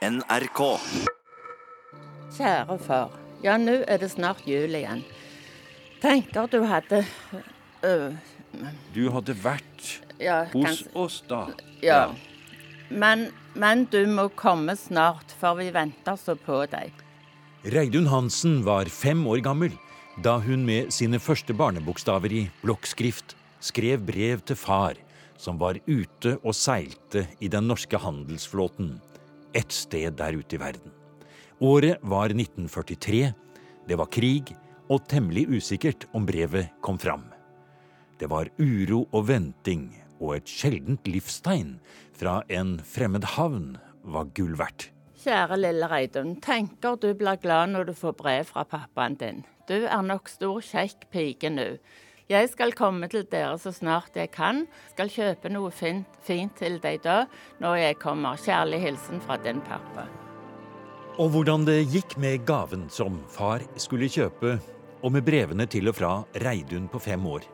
NRK. Kjære far. Ja, nå er det snart jul igjen. Tenker du hadde øh, Du hadde vært Ja, hos kanskje oss, da. Ja. Men, men du må komme snart, for vi venter så på deg. Reidun Hansen var fem år gammel da hun med sine første barnebokstaver i blokkskrift skrev brev til far, som var ute og seilte i den norske handelsflåten et sted der ute i verden. Året var 1943, det var krig, og temmelig usikkert om brevet kom fram. Det var uro og venting, og et sjeldent livstegn fra en fremmed havn var gull verdt. Kjære lille Reidun, tenker du blir glad når du får brev fra pappaen din. Du er nok stor, kjekk pike nå. Jeg skal komme til dere så snart jeg kan. Skal kjøpe noe fint, fint til deg da, når jeg kommer. Kjærlig hilsen fra din pappa. Og hvordan det gikk med gaven som far skulle kjøpe, og med brevene til og fra Reidun på fem år.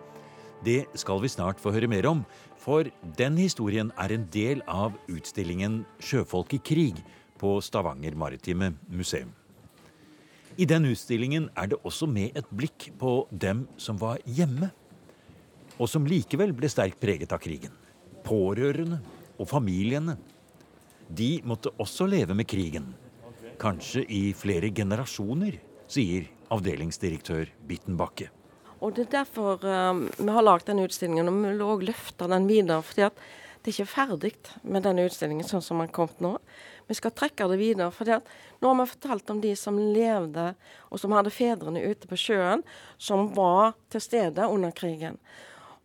Det skal vi snart få høre mer om, for den historien er en del av utstillingen Sjøfolk i krig på Stavanger Maritime Museum. I den utstillingen er det også med et blikk på dem som var hjemme, og som likevel ble sterkt preget av krigen. Pårørende og familiene. De måtte også leve med krigen. Kanskje i flere generasjoner, sier avdelingsdirektør Bittenbakke. Og Det er derfor um, vi har lagd denne utstillingen, og vi vil også løfte den videre. fordi at det er ikke ferdig med denne utstillingen sånn som den kom nå. Vi skal trekke det videre. For nå har vi fortalt om de som levde, og som hadde fedrene ute på sjøen, som var til stede under krigen.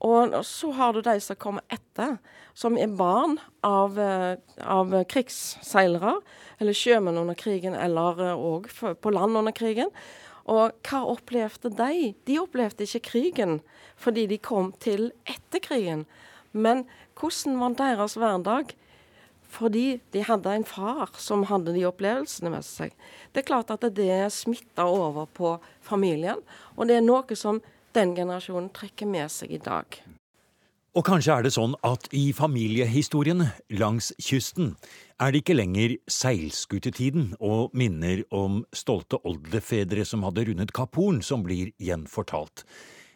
Og så har du de som kommer etter, som er barn av, eh, av krigsseilere, eller sjømenn under krigen, eller òg på land under krigen. Og hva opplevde de? De opplevde ikke krigen fordi de kom til etter krigen. Men hvordan var deres hverdag? Fordi de hadde en far som hadde de opplevelsene med seg. Det er klart at det smitter over på familien, og det er noe som den generasjonen trekker med seg i dag. Og kanskje er det sånn at i familiehistoriene langs kysten er det ikke lenger seilskutetiden og minner om stolte oldefedre som hadde rundet Kapp Horn, som blir gjenfortalt.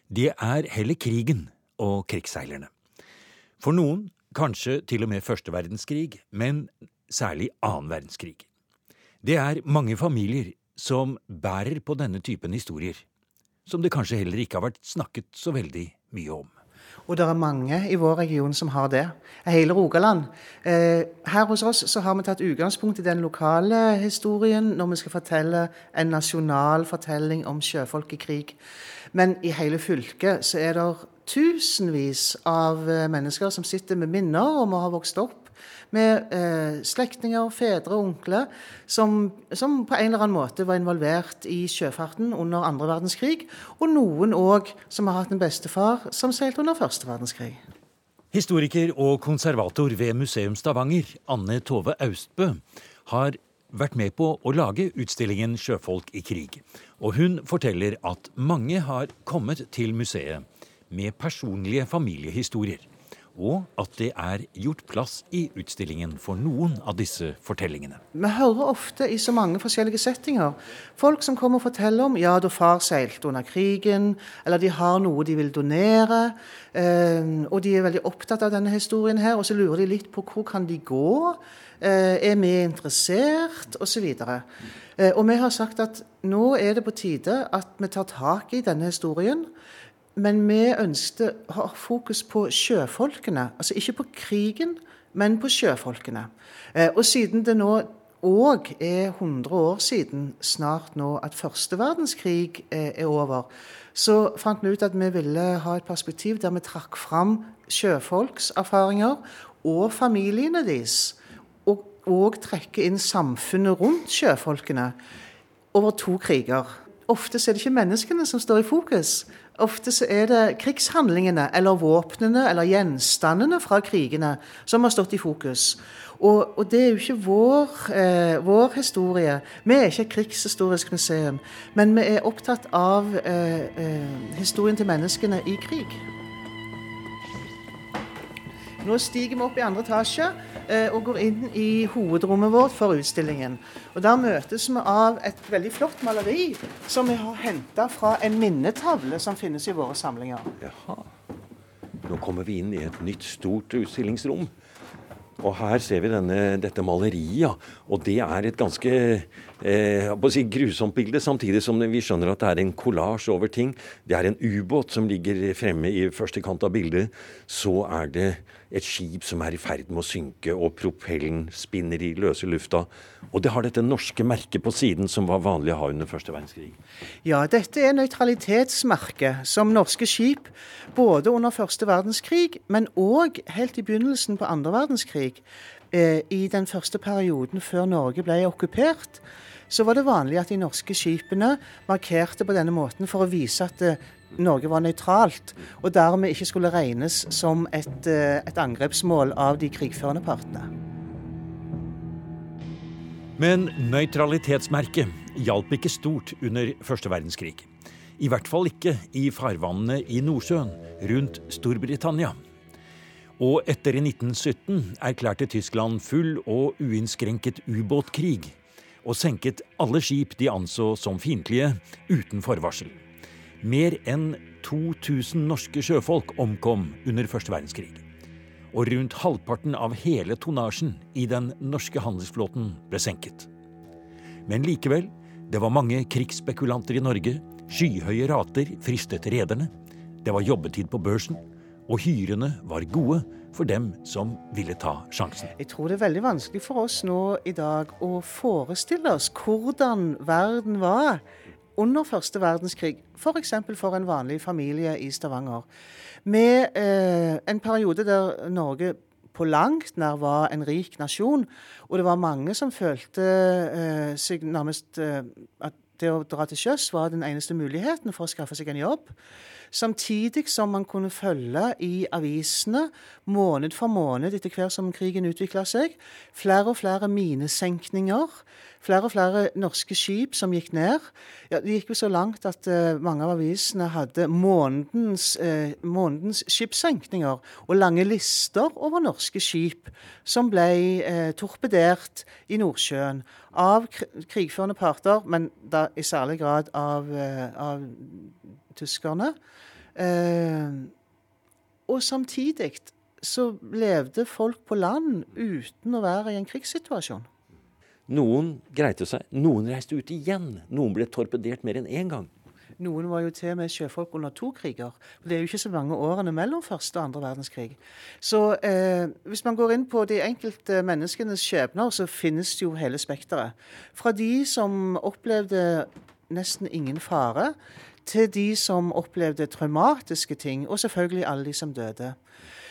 Det er heller krigen og krigsseilerne. For noen kanskje til og med første verdenskrig, men særlig annen verdenskrig. Det er mange familier som bærer på denne typen historier, som det kanskje heller ikke har vært snakket så veldig mye om. Og det er mange i vår region som har det. Hele Rogaland. Eh, her hos oss så har vi tatt utgangspunkt i den lokale historien når vi skal fortelle en nasjonal fortelling om sjøfolk i krig. Men i hele fylket så er det tusenvis av eh, mennesker som sitter med minner om å ha vokst opp med eh, slektninger, fedre og onkler som, som, på en eller annen måte var involvert i sjøfarten under andre verdenskrig. Og noen òg som har hatt en bestefar som seilte under første verdenskrig. Historiker og konservator ved Museum Stavanger, Anne Tove Austbø, har vært med på å lage utstillingen Sjøfolk i krig. Og hun forteller at mange har kommet til museet med personlige familiehistorier, og at det er gjort plass i utstillingen for noen av disse fortellingene. Vi hører ofte i så mange forskjellige settinger folk som kommer og forteller om ja, da far seilte under krigen, eller de har noe de vil donere, eh, og de er veldig opptatt av denne historien her, og så lurer de litt på hvor kan de gå, eh, er vi interessert, osv. Eh, og vi har sagt at nå er det på tide at vi tar tak i denne historien. Men vi ønsket å ha fokus på sjøfolkene. Altså ikke på krigen, men på sjøfolkene. Eh, og siden det nå òg er 100 år siden snart nå at første verdenskrig eh, er over, så fant vi ut at vi ville ha et perspektiv der vi trakk fram sjøfolks erfaringer og familiene deres. Og, trekke inn samfunnet rundt sjøfolkene over to kriger. Ofte er det ikke menneskene som står i fokus, Ofte er det krigshandlingene eller våpnene eller gjenstandene fra krigene som har stått i fokus. Og, og det er jo ikke vår, eh, vår, historie. Vi er ikke et krigshistorisk museum. Men vi er opptatt av eh, eh, historien til menneskene i krig. Nå stiger vi opp i andre etasje eh, og går inn i hovedrommet vårt for utstillingen. Og Der møtes vi av et veldig flott maleri som vi har henta fra en minnetavle som finnes i våre samlinger. Jaha. Nå kommer vi inn i et nytt, stort utstillingsrom. Og her ser vi denne, dette maleriet. Og det er et ganske eh, si grusomt bilde, samtidig som vi skjønner at det er en kollasj over ting. Det er en ubåt som ligger fremme i første kant av bildet. Så er det et skip som er i ferd med å synke, og propellen spinner i løse lufta. Og det har dette norske merket på siden som var vanlig å ha under første verdenskrig. Ja, dette er nøytralitetsmerket som norske skip, både under første verdenskrig, men òg helt i begynnelsen på andre verdenskrig, eh, i den første perioden før Norge ble okkupert, så var det vanlig at de norske skipene markerte på denne måten for å vise at eh, Norge var nøytralt, og dermed ikke skulle regnes som et, eh, et angrepsmål av de krigførende partene. Men nøytralitetsmerket hjalp ikke stort under første verdenskrig. I hvert fall ikke i farvannene i Nordsjøen rundt Storbritannia. Og etter i 1917 erklærte Tyskland full og uinnskrenket ubåtkrig, og senket alle skip de anså som fiendtlige, uten forvarsel. Mer enn 2000 norske sjøfolk omkom under første verdenskrig. Og rundt halvparten av hele tonnasjen i den norske handelsflåten ble senket. Men likevel, det var mange krigsspekulanter i Norge. Skyhøye rater fristet rederne. Det var jobbetid på børsen. Og hyrene var gode for dem som ville ta sjansen. Jeg tror det er veldig vanskelig for oss nå i dag å forestille oss hvordan verden var under første verdenskrig, f.eks. For, for en vanlig familie i Stavanger, med eh, en periode der Norge på langt nær var en rik nasjon, og det var mange som følte eh, seg nærmest eh, at det å dra til sjøs var den eneste muligheten for å skaffe seg en jobb. Samtidig som man kunne følge i avisene måned for måned etter hvert som krigen utvikla seg, flere og flere minesenkninger flere og flere norske skip som gikk ned. Ja, det gikk jo så langt at uh, mange av avisene hadde månedens, uh, månedens skipssenkninger og lange lister over norske skip som ble uh, torpedert i Nordsjøen av krigførende parter, men da i særlig grad av, av tyskerne. og samtidig så levde folk på land uten å være i en krigssituasjon. Noen greide seg, noen reiste ut igjen. Noen ble torpedert mer enn én gang. Noen var jo til og med sjøfolk under to kriger. Det er jo ikke så mange årene mellom første og andre verdenskrig. Så eh, hvis man går inn på de enkelte menneskenes skjebner, så finnes jo hele spekteret. Fra de som opplevde nesten ingen fare, til de som opplevde traumatiske ting, og selvfølgelig alle de som døde.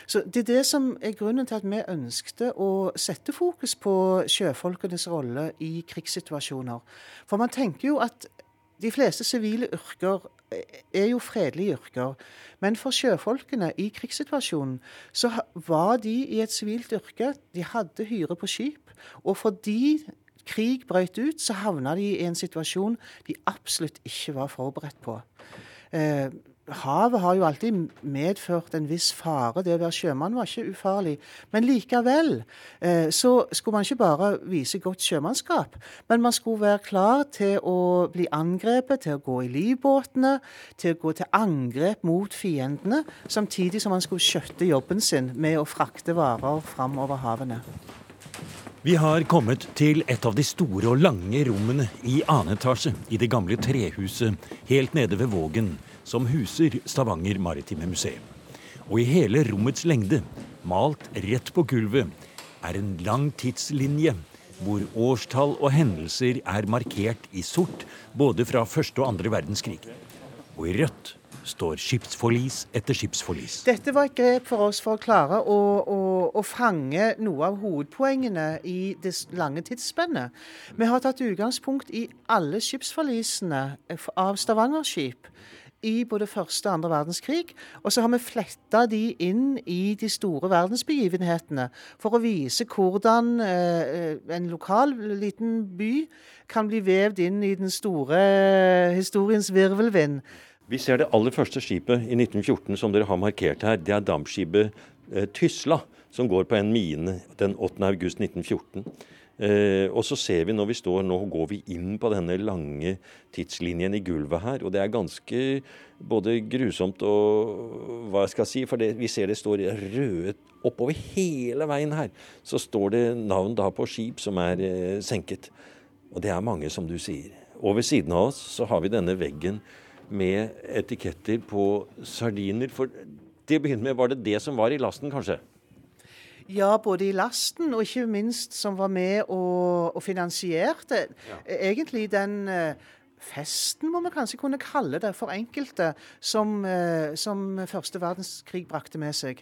Så Det er det som er grunnen til at vi ønskte å sette fokus på sjøfolkenes rolle i krigssituasjoner. For man tenker jo at de fleste sivile yrker er jo fredelige yrker. Men for sjøfolkene i krigssituasjonen så var de i et sivilt yrke. De hadde hyre på skip. Og fordi krig brøt ut, så havna de i en situasjon de absolutt ikke var forberedt på. Eh, havet har jo alltid medført en viss fare. Det å være sjømann var ikke ufarlig. Men likevel eh, så skulle man ikke bare vise godt sjømannskap, men man skulle være klar til å bli angrepet, til å gå i livbåtene, til å gå til angrep mot fiendene, samtidig som man skulle skjøtte jobben sin med å frakte varer fram over havene. Vi har kommet til et av de store og lange rommene i annen etasje i det gamle trehuset helt nede ved Vågen som huser Stavanger Maritime Museum. Og i hele rommets lengde, malt rett på gulvet, er en lang tidslinje hvor årstall og hendelser er markert i sort både fra første og andre verdenskrig. Og i rødt står skipsforlis etter skipsforlis. Dette var et grep for oss for å klare å, å, å fange noe av hovedpoengene i det lange tidsspennet. Vi har tatt utgangspunkt i alle skipsforlisene av Stavanger-skip i både første og andre verdenskrig. Og så har vi fletta de inn i de store verdensbegivenhetene for å vise hvordan eh, en lokal liten by kan bli vevd inn i den store eh, historiens virvelvind. Vi ser det aller første skipet i 1914 som dere har markert her. Det er dampskipet eh, Tysla som går på en mine den 8. august 1914. Eh, og så ser vi når vi står nå, går vi inn på denne lange tidslinjen i gulvet her. Og det er ganske både grusomt og hva jeg skal si, for det, vi ser det står røde oppover hele veien her. Så står det navn da på skip som er eh, senket. Og det er mange, som du sier. Og ved siden av oss så har vi denne veggen med etiketter på sardiner. For det å begynne med var det det som var i lasten, kanskje? Ja, både i lasten og ikke minst som var med og, og finansierte ja. egentlig den uh, festen, må vi kanskje kunne kalle det for enkelte, som, uh, som første verdenskrig brakte med seg.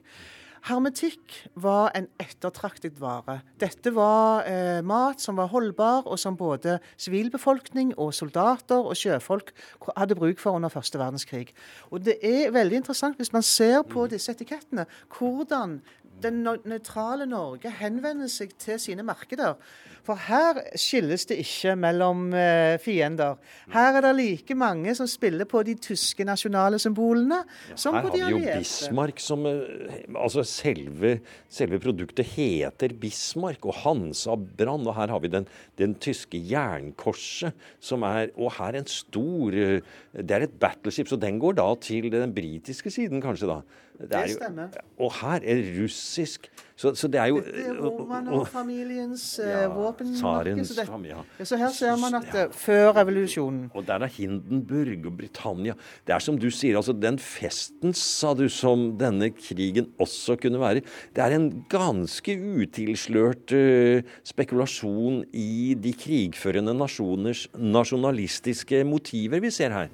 Hermetikk var en ettertraktet vare. Dette var eh, mat som var holdbar, og som både sivilbefolkning og soldater og sjøfolk hadde bruk for under første verdenskrig. Og Det er veldig interessant hvis man ser på disse etikettene, hvordan den nøytrale Norge henvender seg til sine markeder. For her skilles det ikke mellom uh, fiender. Her er det like mange som spiller på de tyske nasjonale symbolene ja, som på de allierte. Her har vi jo Bismarck som uh, Altså selve, selve, produktet heter Bismarck, og Hansa brann. Og her har vi den, den tyske jernkorset, som er Og her en stor uh, Det er et battleship, så den går da til den britiske siden, kanskje, da. Det, det stemmer. Jo, og her er russisk så, så, det er jo Dette er Romanov-familiens uh, ja, våpenmerke. Så, ja. så, her ser man at ja. før revolusjonen Og der er Hindenburg og Britannia. Det er som du sier, altså den festen, sa du, som denne krigen også kunne være. Det er en ganske utilslørt uh, spekulasjon i de krigførende nasjoners nasjonalistiske motiver vi ser her.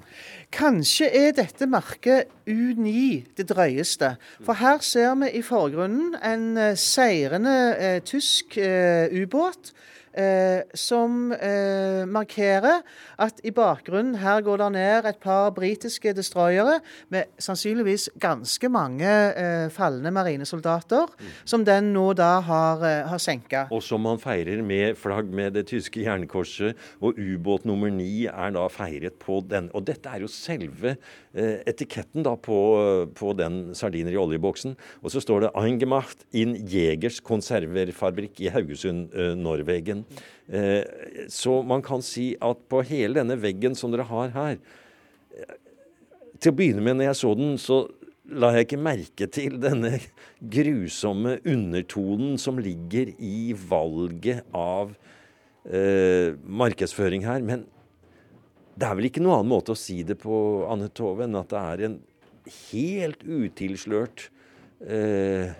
Kanskje er dette merket U9 det drøyeste. For her ser vi i forgrunnen en eh, seirende eh, tysk eh, ubåt eh, som eh, markerer at i bakgrunnen her går det ned et par britiske destroyere med sannsynligvis ganske mange eh, falne marinesoldater, mm. som den nå da har, eh, har senka. Og som man feirer med flagg med det tyske jernkorset, og ubåt nummer ni er da feiret på den. Og dette er jo selve eh, etiketten da på, på den sardiner i oljeboksen. Og så står det 'Eingemacht in Jegers konserverfabrikk' i Haugesund, eh, Norwegen. Eh, så man kan si at på hele denne veggen som dere har her Til å begynne med, når jeg så den, så la jeg ikke merke til denne grusomme undertonen som ligger i valget av eh, markedsføring her. Men det er vel ikke noen annen måte å si det på, Anne Tove, enn at det er en helt utilslørt eh,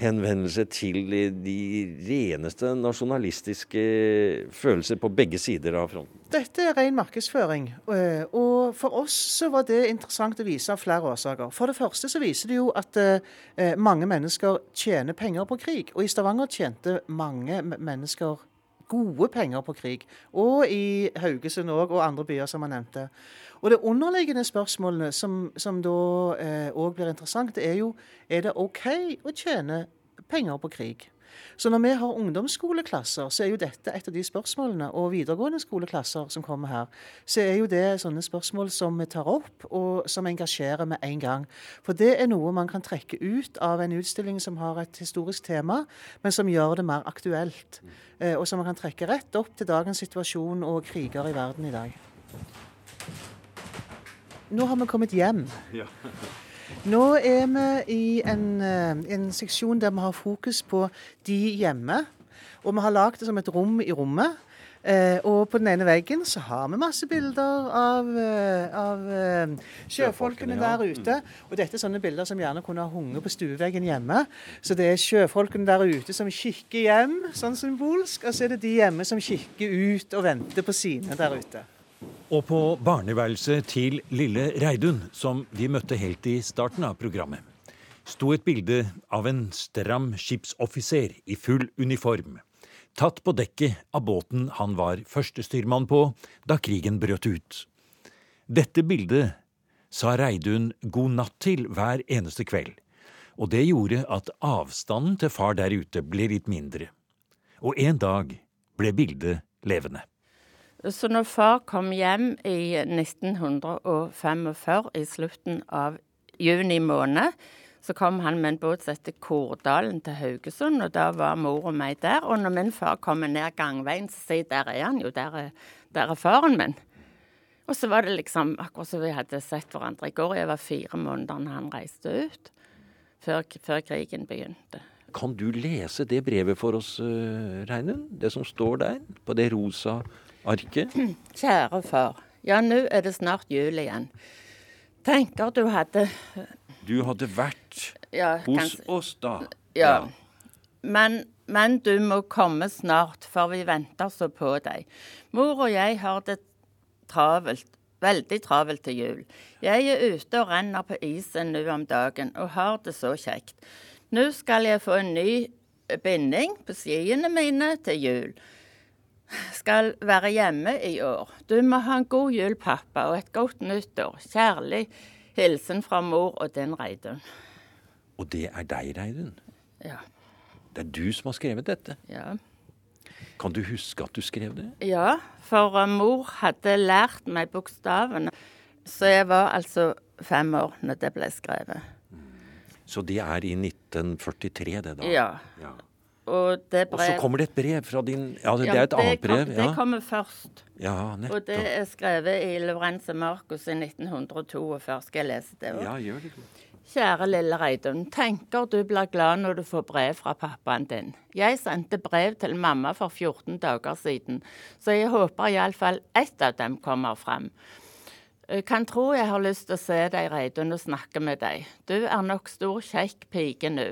henvendelse til de reneste nasjonalistiske følelser på begge sider av fronten. Dette er ren markedsføring. Eh, og for oss så var det interessant å vise av flere årsaker. For det første så viser det jo at eh, mange mennesker tjener penger på krig. Og i Stavanger tjente mange mennesker gode penger på krig. Og i Haugesund òg, og andre byer som han nevnte. Og det underliggende spørsmålene som, som da òg eh, blir interessant, det er jo er det OK å tjene penger på krig. Så når vi har ungdomsskoleklasser, så er jo dette et av de spørsmålene. Og videregående skoleklasser som kommer her, så er jo det sånne spørsmål som vi tar opp, og som engasjerer med en gang. For det er noe man kan trekke ut av en utstilling som har et historisk tema, men som gjør det mer aktuelt. Eh, og som man kan trekke rett opp til dagens situasjon og kriger i verden i dag. Nå har vi kommet hjem. Ja. Nå er vi i en, eh, en, seksjon der vi har fokus på de hjemme. Og vi har lagd det som et rom i rommet. Eh, og på den ene veggen så har vi masse bilder av, eh, av eh, sjøfolkene ja. der ute. Og dette er sånne bilder som gjerne kunne ha hunget på stueveggen hjemme. Så det er sjøfolkene der ute som kikker hjem, sånn symbolsk. Og så er det de hjemme som kikker ut og venter på sine der ute. Og på barneværelset til lille Reidun, som vi møtte helt i starten av programmet, sto et bilde av en stram skipsoffiser i full uniform, tatt på dekket av båten han var førstestyrmann på da krigen brøt ut. Dette bildet sa Reidun god natt til hver eneste kveld, og det gjorde at avstanden til far der ute ble litt mindre. Og en dag ble bildet levende. Så når far kom hjem i 1945, i slutten av juni måned, Så kom han med en båt som heter Kordalen til Haugesund, og da var mor og meg der. Og når min far kommer ned gangveien, så sier der er han jo, der er, der er faren min. Og så var det liksom akkurat som vi hadde sett hverandre i går. Jeg var fire måneder da han reiste ut, før, før, krigen begynte. Kan du lese det brevet for oss, uh, Reinund? Det som står der, på det rosa arket? Kjære far. Ja, nå er det snart jul igjen. Tenker du hadde Du hadde vært ja, hos kanskje, oss da? Ja. ja. Men, men, du må komme snart, for vi venter så på deg. Mor og jeg har det travelt. Veldig travelt til jul. Jeg er ute og renner på isen nå om dagen og har det så kjekt. Nå skal jeg få en ny binding på skiene mine til jul skal være hjemme i år. Du må ha en god jul, pappa, og et godt nyttår. Kjærlig hilsen fra mor og din, Reidun. Og det er deg, Reidun? Ja. Det er du som har skrevet dette? Ja. Kan du huske at du skrev det? Ja, for uh, mor hadde lært meg bokstavene. Så jeg var altså fem år når det ble skrevet. Så det er i 1943, det da? Ja. ja. Og, brev... og, så kommer det et brev fra din Ja, det, ja, det er et annet brev. Kom, det kommer først. Ja, nettopp. Og det er skrevet i Lorenzo Marcus i 1942. Skal jeg lese det òg? Ja, gjør det. Kjære lille Reidun. Tenker du blir glad når du får brev fra pappaen din. Jeg sendte brev til mamma for 14 dager siden, så jeg håper iallfall ett av dem kommer frem. Kan tro jeg har lyst til å se deg, Reidun, og snakke med deg. Du er nok stor, kjekk pike nå.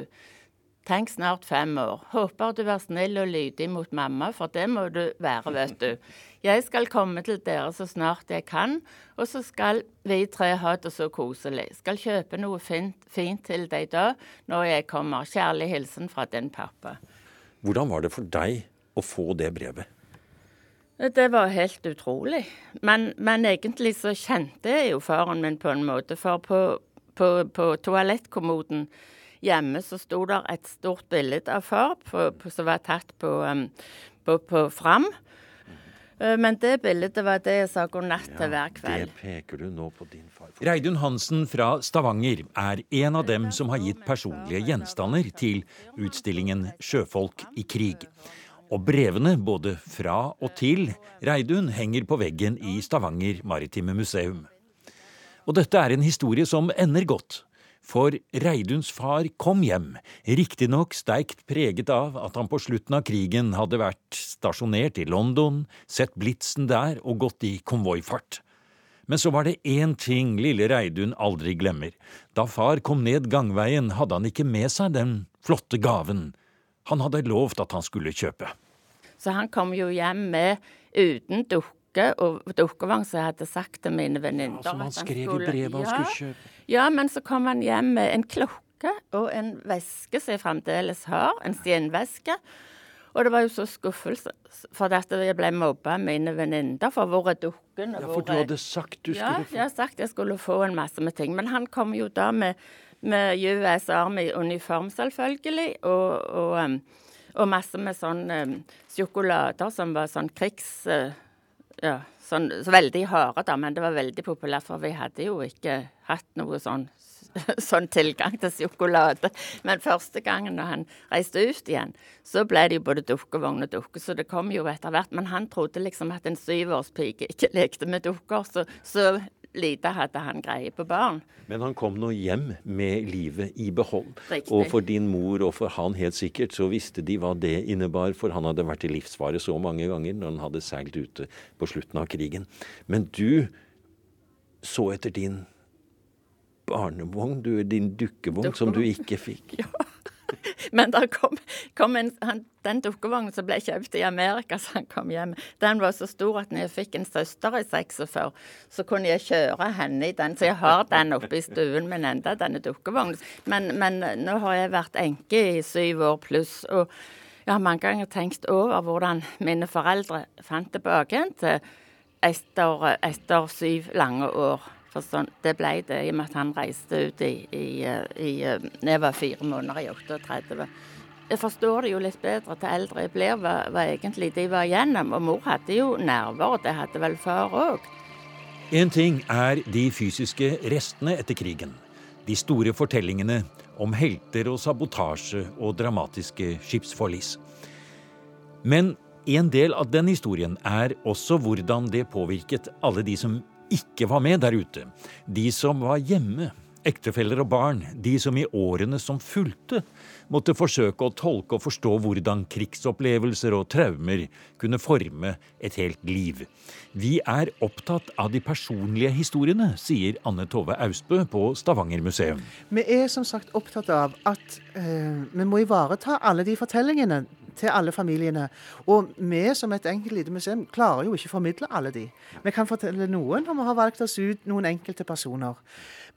Tenk snart fem år. Håper du er snill og lydig mot mamma, for det må du være, vet du. Jeg skal komme til dere så snart jeg kan, og så skal vi tre ha det så koselig. Skal kjøpe noe fint, fint til deg da, når jeg kommer. Kjærlig hilsen fra din pappa. Hvordan var det for deg å få det brevet? Det var helt utrolig. Men, men egentlig så kjente jeg jo faren min på en måte, for på, på, på toalettkommoden Hjemme så sto der et stort bilde av far på, på, som var tatt på, um, på, på Fram. Uh, men det bildet var det jeg sa god natt ja, til hver kveld. Det peker du nå på din far. Reidun Hansen fra Stavanger er en av dem som har gitt personlige gjenstander til utstillingen 'Sjøfolk i krig'. Og brevene både fra og til Reidun henger på veggen i Stavanger Maritime Museum. Og dette er en historie som ender godt. For Reiduns far kom hjem, riktignok sterkt preget av at han på slutten av krigen hadde vært stasjonert i London, sett blitsen der og gått i konvoifart. Men så var det én ting lille Reidun aldri glemmer. Da far kom ned gangveien, hadde han ikke med seg den flotte gaven han hadde lovt at han skulle kjøpe. Så han kom jo hjem med uten dukke dukke og dukkevogn som jeg hadde sagt til mine venninner. Ja, som han skrev i brevet han skulle kjøpe? Ja, men så kom han hjem med en klokke og en veske som jeg fremdeles har, en stenveske. Og det var jo så skuffelse, for at jeg ble mobba av mine venninner. For hvor er dukken? Ja, for du hadde sagt du skulle få Ja, jeg hadde sagt jeg skulle få en masse med ting. Men han kom jo da med, med US Army-uniform, selvfølgelig, og, og, um, og, masse med sånn um, sjokolader som var sånn krigs... Uh, ja, sånn, så veldig harde, da, men det var veldig populært, for vi hadde jo ikke hatt noe sånn, sånn tilgang til sjokolade. Men første gangen når han reiste ut igjen, så ble det jo både dukkevogn og dukke, så det kom jo etter hvert. Men han trodde liksom at en syvårspike ikke lekte med dukker, så, så lite hadde han greie på barn. Men han kom nå hjem med livet i behold. Riktig. Og for din mor og for han helt sikkert så visste de hva det innebar, for han hadde vært i livsfare så mange ganger når han hadde seilt ute på slutten av krigen. Men du så etter din barnevogn, du, din dukkevogn, som du ikke fikk. Ja. Men kom, kom en, han, den dukkevognen som ble kjøpt i Amerika, så han kom hjem, den var så stor at når jeg fikk en søster i 46, så kunne jeg kjøre henne i den. Så jeg har den oppe i stuen min enda, denne dukkevognen. Men, men nå har jeg vært enke i syv år pluss. og jeg har mange ganger tenkt over hvordan mine foreldre fant tilbake til etter, etter syv lange år. For sånn, det ble det i og med at han reiste ut i, i, i Jeg var fire måneder i 38. Jeg forstår det jo litt bedre til eldre jeg blir, hva, hva egentlig de var igjennom. Og mor hadde jo nerver, og det hadde vel far òg. Én ting er de fysiske restene etter krigen. De store fortellingene om helter og sabotasje og dramatiske skipsforlis. Men en del av den historien er også hvordan det påvirket alle de som ikke var med der ute. De som var hjemme, ektefeller og barn, de som i årene som fulgte, måtte forsøke å tolke og forstå hvordan krigsopplevelser og traumer kunne forme et helt liv. Vi er opptatt av de personlige historiene, sier Anne Tove Austbø på Stavanger museum. Vi er som sagt opptatt av at eh, vi må ivareta alle de fortellingene til alle familiene. Og vi som et enkelt lite museum klarer jo ikke å formidle alle de. Vi kan fortelle noen, og vi har valgt oss ut noen enkelte personer.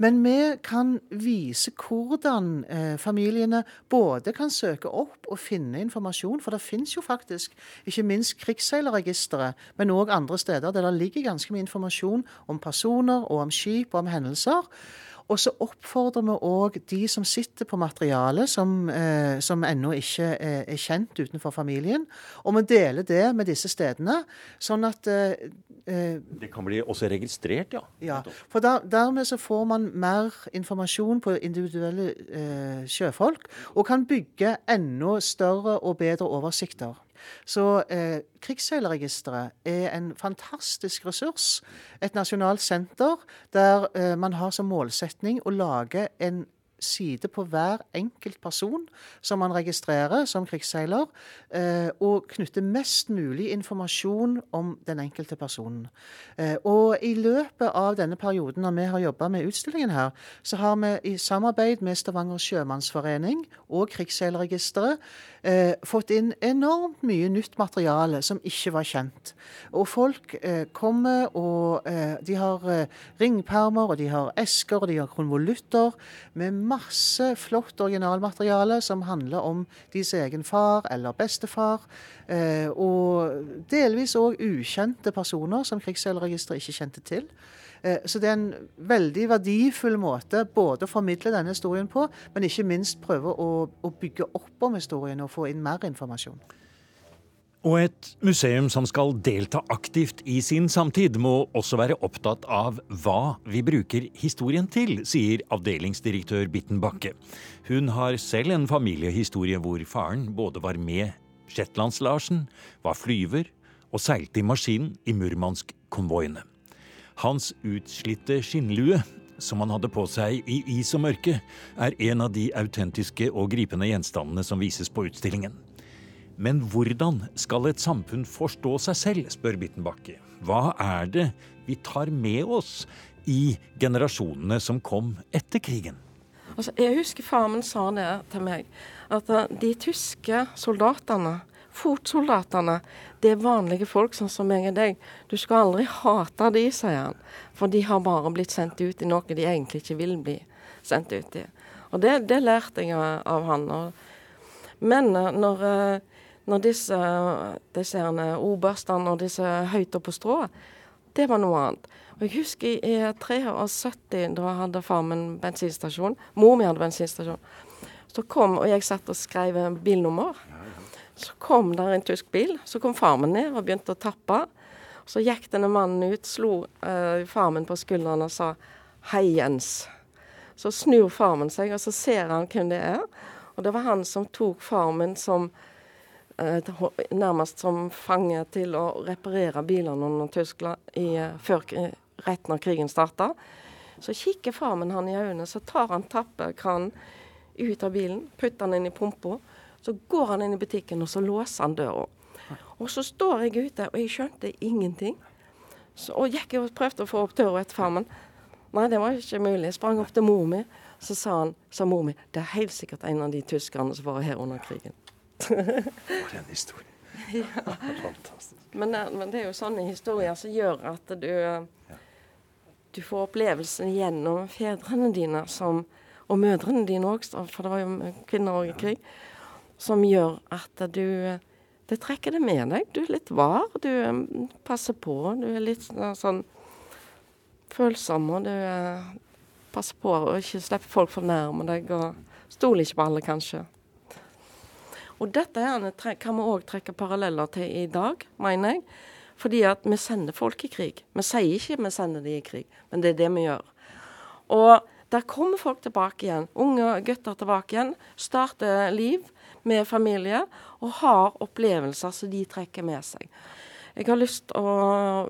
Men vi kan vise hvordan eh, familiene både kan søke opp og finne informasjon, for det finnes jo faktisk ikke minst krigsseilerregisteret, men òg andre steder der det ligger ganske mye informasjon om personer og om skip og om hendelser. Og så oppfordrer vi òg de som sitter på materialet som, eh, som ennå ikke er, er, kjent utenfor familien, og vi deler det med disse stedene. sånn at eh, eh, Det kan bli også registrert, ja? Ja. For der, dermed så får man mer informasjon på individuelle eh, sjøfolk, og kan bygge enda større og bedre oversikter. Så eh, Krigsseilerregisteret er en fantastisk ressurs. Et nasjonalt senter der eh, man har som målsetning å lage en side på hver enkelt person som man registrerer som krigsseiler, eh, og knytte mest mulig informasjon om den enkelte personen. Eh, og i løpet av denne perioden når vi har jobba med utstillingen her, så har vi i samarbeid med Stavanger sjømannsforening og Krigsseilerregisteret eh, fått inn enormt mye nytt materiale som ikke var kjent. Og folk kommer, og de har ringpermer, og de har esker, og de har konvolutter med masse flott originalmateriale som handler om deres egen far eller bestefar. Eh, og delvis òg ukjente personer som Krigsseilregisteret ikke kjente til. Eh, så det er en veldig verdifull måte både å formidle denne historien på, men ikke minst prøve å, å bygge opp om historien og få inn mer informasjon. Og et museum som skal delta aktivt i sin samtid, må også være opptatt av hva vi bruker historien til, sier avdelingsdirektør Bitten Bakke. Hun har selv en familiehistorie hvor faren både var med Shetlands-Larsen, var flyver og seilte i maskinen i Murmansk-konvoiene. Hans utslitte skinnlue, som han hadde på seg i is og mørke, er en av de autentiske og gripende gjenstandene som vises på utstillingen. Men hvordan skal et samfunn forstå seg selv, spør Bittenbakke. Hva er det vi tar med oss i generasjonene som kom etter krigen? Altså, jeg husker faren min sa det til meg, at uh, de tyske soldatene, fotsoldatene, det er vanlige folk sånn som meg og deg. Du skal aldri hate de, sier han. For de har bare blitt sendt ut i noe de egentlig ikke vil bli sendt ut i. Og det, det lærte jeg av, han. Men uh, når uh, når disse, disse oberstene og disse høyt på strå, det var noe annet. Og Jeg husker i 73, da hadde far min bensinstasjon. Mor mi hadde bensinstasjon. Så kom, og jeg satt og skrev bilnummer. Så kom der en tysk bil. Så kom far min ned og begynte å tappe. Så gikk denne mannen ut, slo uh, far min på skulderen og sa 'Hei, Jens'. Så snur far min seg, og så ser han hvem det er. Og det var han som tok far min som nærmest som fange til å reparere bilene under Tyskland i, eh, før, rett når krigen starta. Så kikker far min han i øynene, så tar han tappekranen ut av bilen, putter den inn i pumpa. Så går han inn i butikken, og så låser han døra. Og så står jeg ute, og jeg skjønte ingenting. Så, og gikk og prøvde å få opp døra etter far min. Nei, det var ikke mulig. Jeg sprang opp til mor mi. Så sa, han, sa mor mi det er helt sikkert en av de tyskerne som var her under krigen. For en historie. ja. Fantastisk. Men, eh, men, det er jo sånne historier som gjør at du, du får opplevelsen gjennom fedrene dine som, og mødrene dine òg, for det var jo kvinner òg i krig, som gjør at du Det trekker det med deg. Du er litt var, du eh, passer på. Du er litt sånn følsom, og du eh, passer på å ikke slippe folk for nærme deg, og stoler ikke på alle, kanskje. Og dette her kan vi òg trekke paralleller til i dag, mener jeg. Fordi at vi sender folk i krig. Vi sier ikke vi sender de i krig, men det er det vi gjør. Og Der kommer folk tilbake igjen. Unge gutter tilbake igjen. Starter liv med familie og har opplevelser som de trekker med seg. Jeg har lyst å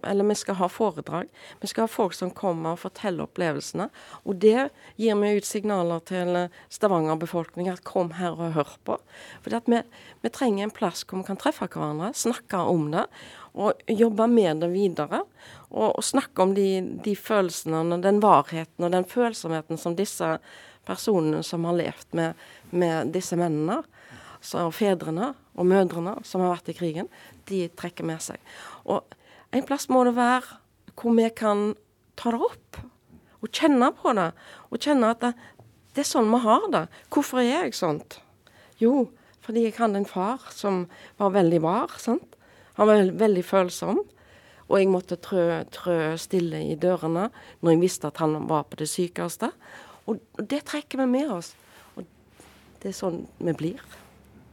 Eller vi skal ha foredrag. Vi skal ha folk som kommer og forteller opplevelsene. Og det gir vi ut signaler til Stavanger-befolkningen at kom her og hør på. For vi, vi, trenger en plass hvor vi kan treffe hverandre, snakke om det. Og jobbe med det videre. Og, og snakke om de, de følelsene, den varheten og den følsomheten som disse personene som har levd med, med disse mennene, så fedrene og mødrene som har vært i krigen, de trekker med seg. Og en plass må det være hvor vi kan ta det opp og kjenne på det. Og kjenne at det, det er sånn vi har det. Hvorfor er jeg sånt? Jo, fordi jeg hadde en far som var veldig var. sant? Han var veldig følsom. Og jeg måtte trø, trø stille i dørene når jeg visste at han var på det sykeste. Og det trekker vi med oss. Og det er sånn vi blir